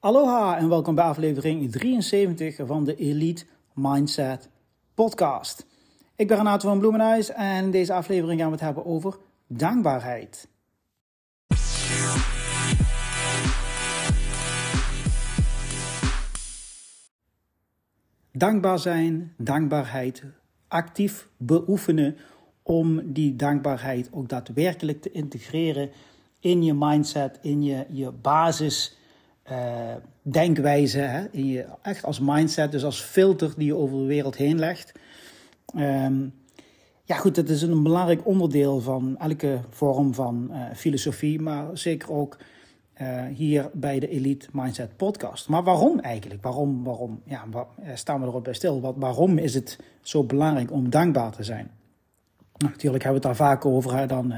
Aloha en welkom bij aflevering 73 van de Elite Mindset Podcast. Ik ben Renato van Bloemenhuis en in deze aflevering gaan we het hebben over dankbaarheid. Dankbaar zijn, dankbaarheid actief beoefenen om die dankbaarheid ook daadwerkelijk te integreren in je mindset, in je, je basis uh, denkwijze, hè, in je, echt als mindset, dus als filter die je over de wereld heen legt. Um, ja, goed, dat is een belangrijk onderdeel van elke vorm van uh, filosofie, maar zeker ook uh, hier bij de Elite Mindset Podcast. Maar waarom eigenlijk? Waarom, waarom? Ja, waar, staan we erop bij stil? Wat, waarom is het zo belangrijk om dankbaar te zijn? Natuurlijk hebben we het daar vaak over. Hè, dan,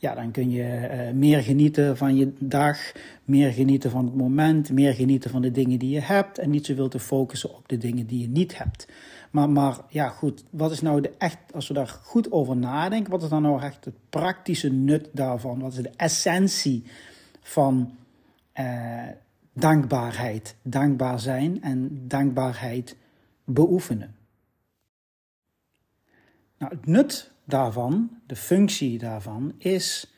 ja, dan kun je uh, meer genieten van je dag, meer genieten van het moment, meer genieten van de dingen die je hebt en niet zoveel te focussen op de dingen die je niet hebt. Maar, maar ja, goed, wat is nou de echt, als we daar goed over nadenken, wat is dan nou echt het praktische nut daarvan? Wat is de essentie van uh, dankbaarheid? Dankbaar zijn en dankbaarheid beoefenen. Nou, het nut daarvan, de functie daarvan, is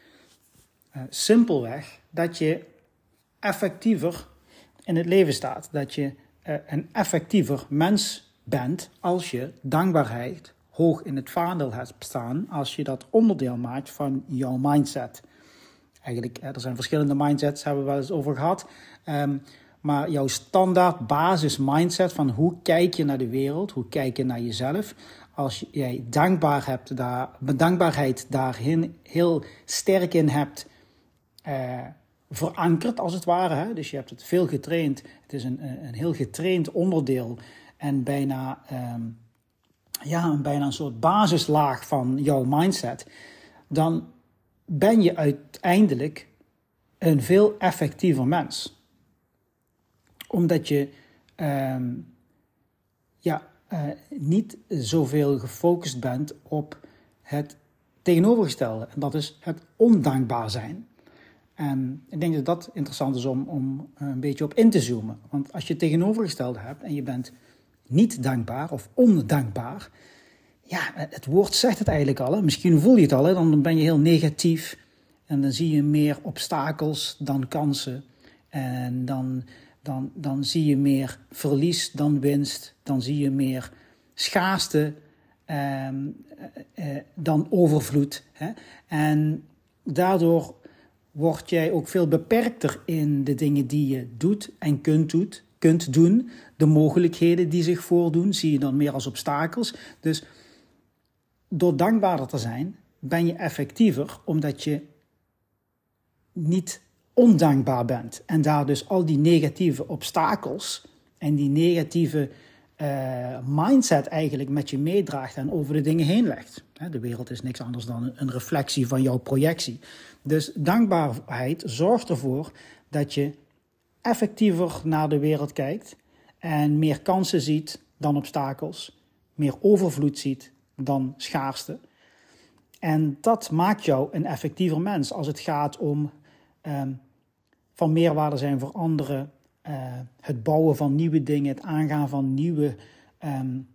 uh, simpelweg dat je effectiever in het leven staat. Dat je uh, een effectiever mens bent als je dankbaarheid hoog in het vaandel hebt staan, als je dat onderdeel maakt van jouw mindset. Eigenlijk, er zijn verschillende mindsets, hebben we wel eens over gehad. Um, maar jouw standaard basis mindset van hoe kijk je naar de wereld, hoe kijk je naar jezelf, als jij dankbaar hebt, daar, dankbaarheid daarin heel sterk in hebt eh, verankerd, als het ware. Hè? Dus je hebt het veel getraind. Het is een, een heel getraind onderdeel en bijna, um, ja, bijna een soort basislaag van jouw mindset. Dan ben je uiteindelijk een veel effectiever mens. Omdat je um, ja, uh, niet zoveel gefocust bent op het tegenovergestelde. En dat is het ondankbaar zijn. En ik denk dat dat interessant is om, om een beetje op in te zoomen. Want als je het tegenovergestelde hebt en je bent niet dankbaar of ondankbaar, ja, het woord zegt het eigenlijk al. Misschien voel je het al, dan ben je heel negatief. En dan zie je meer obstakels dan kansen. En dan dan, dan zie je meer verlies dan winst. Dan zie je meer schaarste eh, eh, dan overvloed. Hè? En daardoor word jij ook veel beperkter in de dingen die je doet en kunt, doet, kunt doen. De mogelijkheden die zich voordoen, zie je dan meer als obstakels. Dus door dankbaarder te zijn, ben je effectiever, omdat je niet ondankbaar bent. En daar dus al die negatieve obstakels en die negatieve uh, mindset eigenlijk met je meedraagt en over de dingen heen legt. De wereld is niks anders dan een reflectie van jouw projectie. Dus dankbaarheid zorgt ervoor dat je effectiever naar de wereld kijkt en meer kansen ziet dan obstakels, meer overvloed ziet dan schaarste. En dat maakt jou een effectiever mens als het gaat om um, van meerwaarde zijn voor anderen. Uh, het bouwen van nieuwe dingen, het aangaan van nieuwe, um,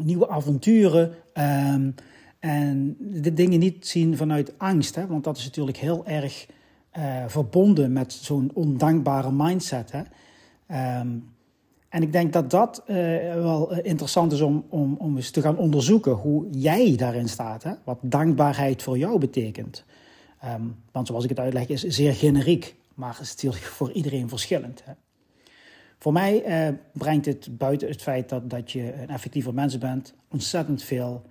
nieuwe avonturen. Um, en de dingen niet zien vanuit angst, hè? want dat is natuurlijk heel erg uh, verbonden met zo'n ondankbare mindset. Hè? En ik denk dat dat uh, wel interessant is om, om, om eens te gaan onderzoeken hoe jij daarin staat. Hè? Wat dankbaarheid voor jou betekent. Um, want zoals ik het uitleg, is zeer generiek, maar is natuurlijk voor iedereen verschillend. Hè? Voor mij uh, brengt het buiten het feit dat, dat je een effectiever mens bent, ontzettend veel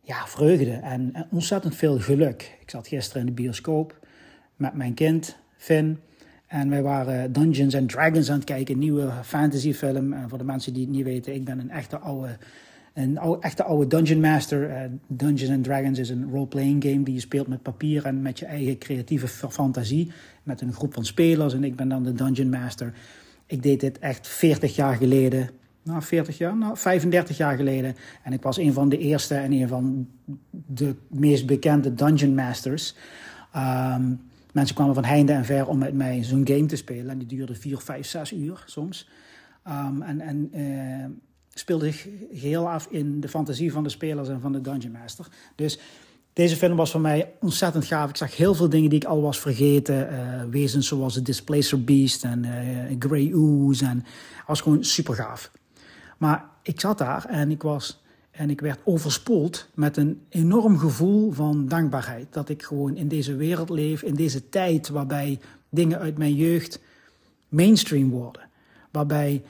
ja, vreugde en, en ontzettend veel geluk. Ik zat gisteren in de bioscoop met mijn kind, Finn. En wij waren Dungeons and Dragons aan het kijken, een nieuwe fantasyfilm. En voor de mensen die het niet weten, ik ben een echte oude een echte oude Dungeon Master. Uh, Dungeons and Dragons is een role-playing game die je speelt met papier en met je eigen creatieve fantasie. Met een groep van spelers en ik ben dan de Dungeon Master. Ik deed dit echt 40 jaar geleden. Nou, 40 jaar? Nou, 35 jaar geleden. En ik was een van de eerste en een van de meest bekende Dungeon Masters. Um, Mensen kwamen van heinde en ver om met mij zo'n game te spelen. En die duurde vier, vijf, zes uur soms. Um, en en uh, speelde zich geheel af in de fantasie van de spelers en van de Dungeon Master. Dus deze film was voor mij ontzettend gaaf. Ik zag heel veel dingen die ik al was vergeten. Uh, wezens zoals de Displacer Beast en uh, Grey Ooze. En was gewoon super gaaf. Maar ik zat daar en ik was en ik werd overspoeld met een enorm gevoel van dankbaarheid. Dat ik gewoon in deze wereld leef, in deze tijd waarbij dingen uit mijn jeugd mainstream worden. Waarbij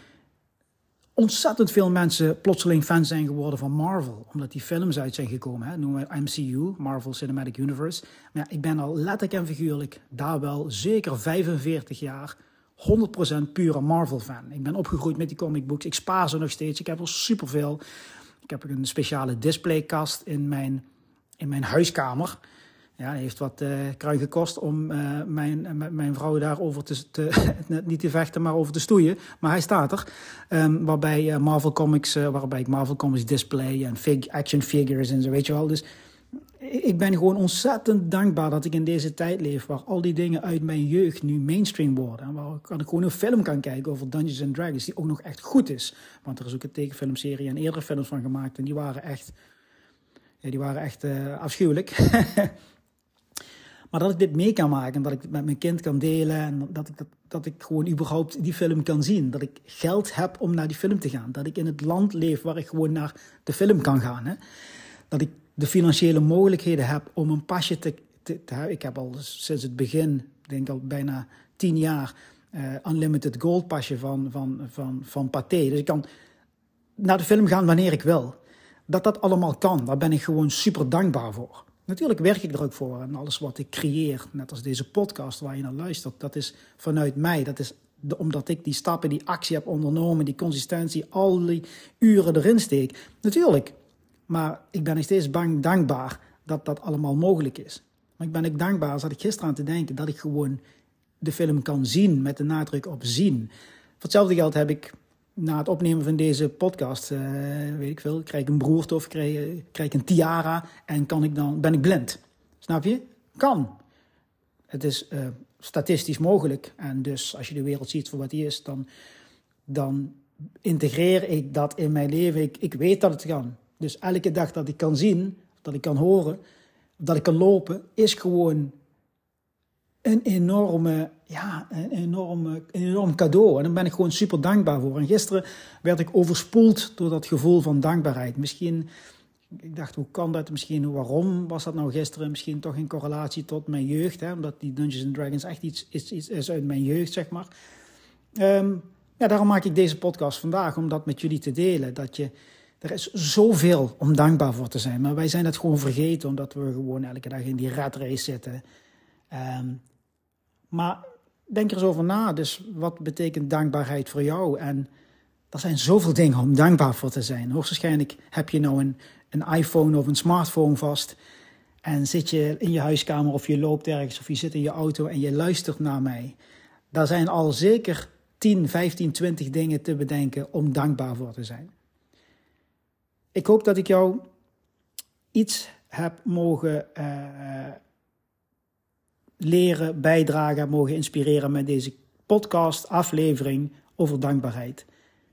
ontzettend veel mensen plotseling fan zijn geworden van Marvel. Omdat die films uit zijn gekomen. Hè? Noemen we MCU, Marvel Cinematic Universe. Maar ik ben al letterlijk en figuurlijk daar wel zeker 45 jaar 100% pure Marvel fan. Ik ben opgegroeid met die comic books. Ik spaar ze nog steeds. Ik heb er superveel. Ik heb een speciale displaykast in mijn, in mijn huiskamer. Ja, heeft wat uh, kruid gekost om uh, mijn, uh, mijn vrouw daarover te, te niet te vechten, maar over te stoeien. Maar hij staat er. Um, waarbij Marvel Comics, waarbij ik Marvel Comics display en fig, action figures en zo, weet je wel. Dus ik ben gewoon ontzettend dankbaar dat ik in deze tijd leef waar al die dingen uit mijn jeugd nu mainstream worden. En waar ik, gewoon een film kan kijken over Dungeons and Dragons die ook nog echt goed is. Want er is ook een tekenfilmserie en eerdere films van gemaakt en die waren echt, ja, die waren echt afschuwelijk. maar dat ik dit mee kan maken en dat ik het met mijn kind kan delen en dat ik, dat, dat ik gewoon überhaupt die film kan zien. Dat ik geld heb om naar die film te gaan. Dat ik in het land leef waar ik gewoon naar de film kan gaan. Hè. Dat ik de financiële mogelijkheden heb om een pasje te, te, te Ik heb al sinds het begin, denk al bijna tien jaar, uh, Unlimited Gold pasje van, van, van, van Pathé. Dus ik kan naar de film gaan wanneer ik wil. Dat dat allemaal kan, daar ben ik gewoon super dankbaar voor. Natuurlijk werk ik er ook voor en alles wat ik creëer, net als deze podcast waar je naar luistert, dat is vanuit mij. Dat is omdat ik die stappen, die actie heb ondernomen, die consistentie, al die uren erin steek. Natuurlijk, maar ik ben nog steeds bang, dankbaar dat dat allemaal mogelijk is. Maar ik ben ook dankbaar, zat ik gisteren aan te denken, dat ik gewoon de film kan zien met de nadruk op zien. Voor hetzelfde geld heb ik na het opnemen van deze podcast, uh, weet ik veel, krijg ik een broerte of krijg, ik een tiara en kan ik dan, ben ik blind. Snap je? Kan. Het is uh, statistisch mogelijk. En dus als je de wereld ziet voor wat die is, dan, dan integreer ik dat in mijn leven. Ik, ik weet dat het kan. Dus elke dag dat ik kan zien, dat ik kan horen, dat ik kan lopen, is gewoon een enorme, ja, een enorme, een enorm cadeau. En daar ben ik gewoon super dankbaar voor. En gisteren werd ik overspoeld door dat gevoel van dankbaarheid. Misschien, ik dacht, hoe kan dat? Misschien, waarom was dat nou gisteren? Misschien toch in correlatie tot mijn jeugd, hè? omdat die Dungeons and Dragons echt iets is, iets is uit mijn jeugd, zeg maar. Um, ja, daarom maak ik deze podcast vandaag, om dat met jullie te delen. Dat je er is zoveel om dankbaar voor te zijn. Maar wij zijn het gewoon vergeten omdat we gewoon elke dag in die rat race zitten. Um, maar denk er eens over na. Dus wat betekent dankbaarheid voor jou? En er zijn zoveel dingen om dankbaar voor te zijn. Hoogstwaarschijnlijk heb je nou een, een iPhone of een smartphone vast. En zit je in je huiskamer of je loopt ergens of je zit in je auto en je luistert naar mij. Daar zijn al zeker 10, 15, 20 dingen te bedenken om dankbaar voor te zijn. Ik hoop dat ik jou iets heb mogen uh, leren, bijdragen, mogen inspireren met deze podcast, aflevering over dankbaarheid.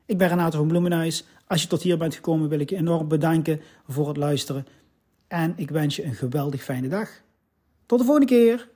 Ik ben Renato van Bloemenhuis. Als je tot hier bent gekomen, wil ik je enorm bedanken voor het luisteren. En ik wens je een geweldig fijne dag. Tot de volgende keer.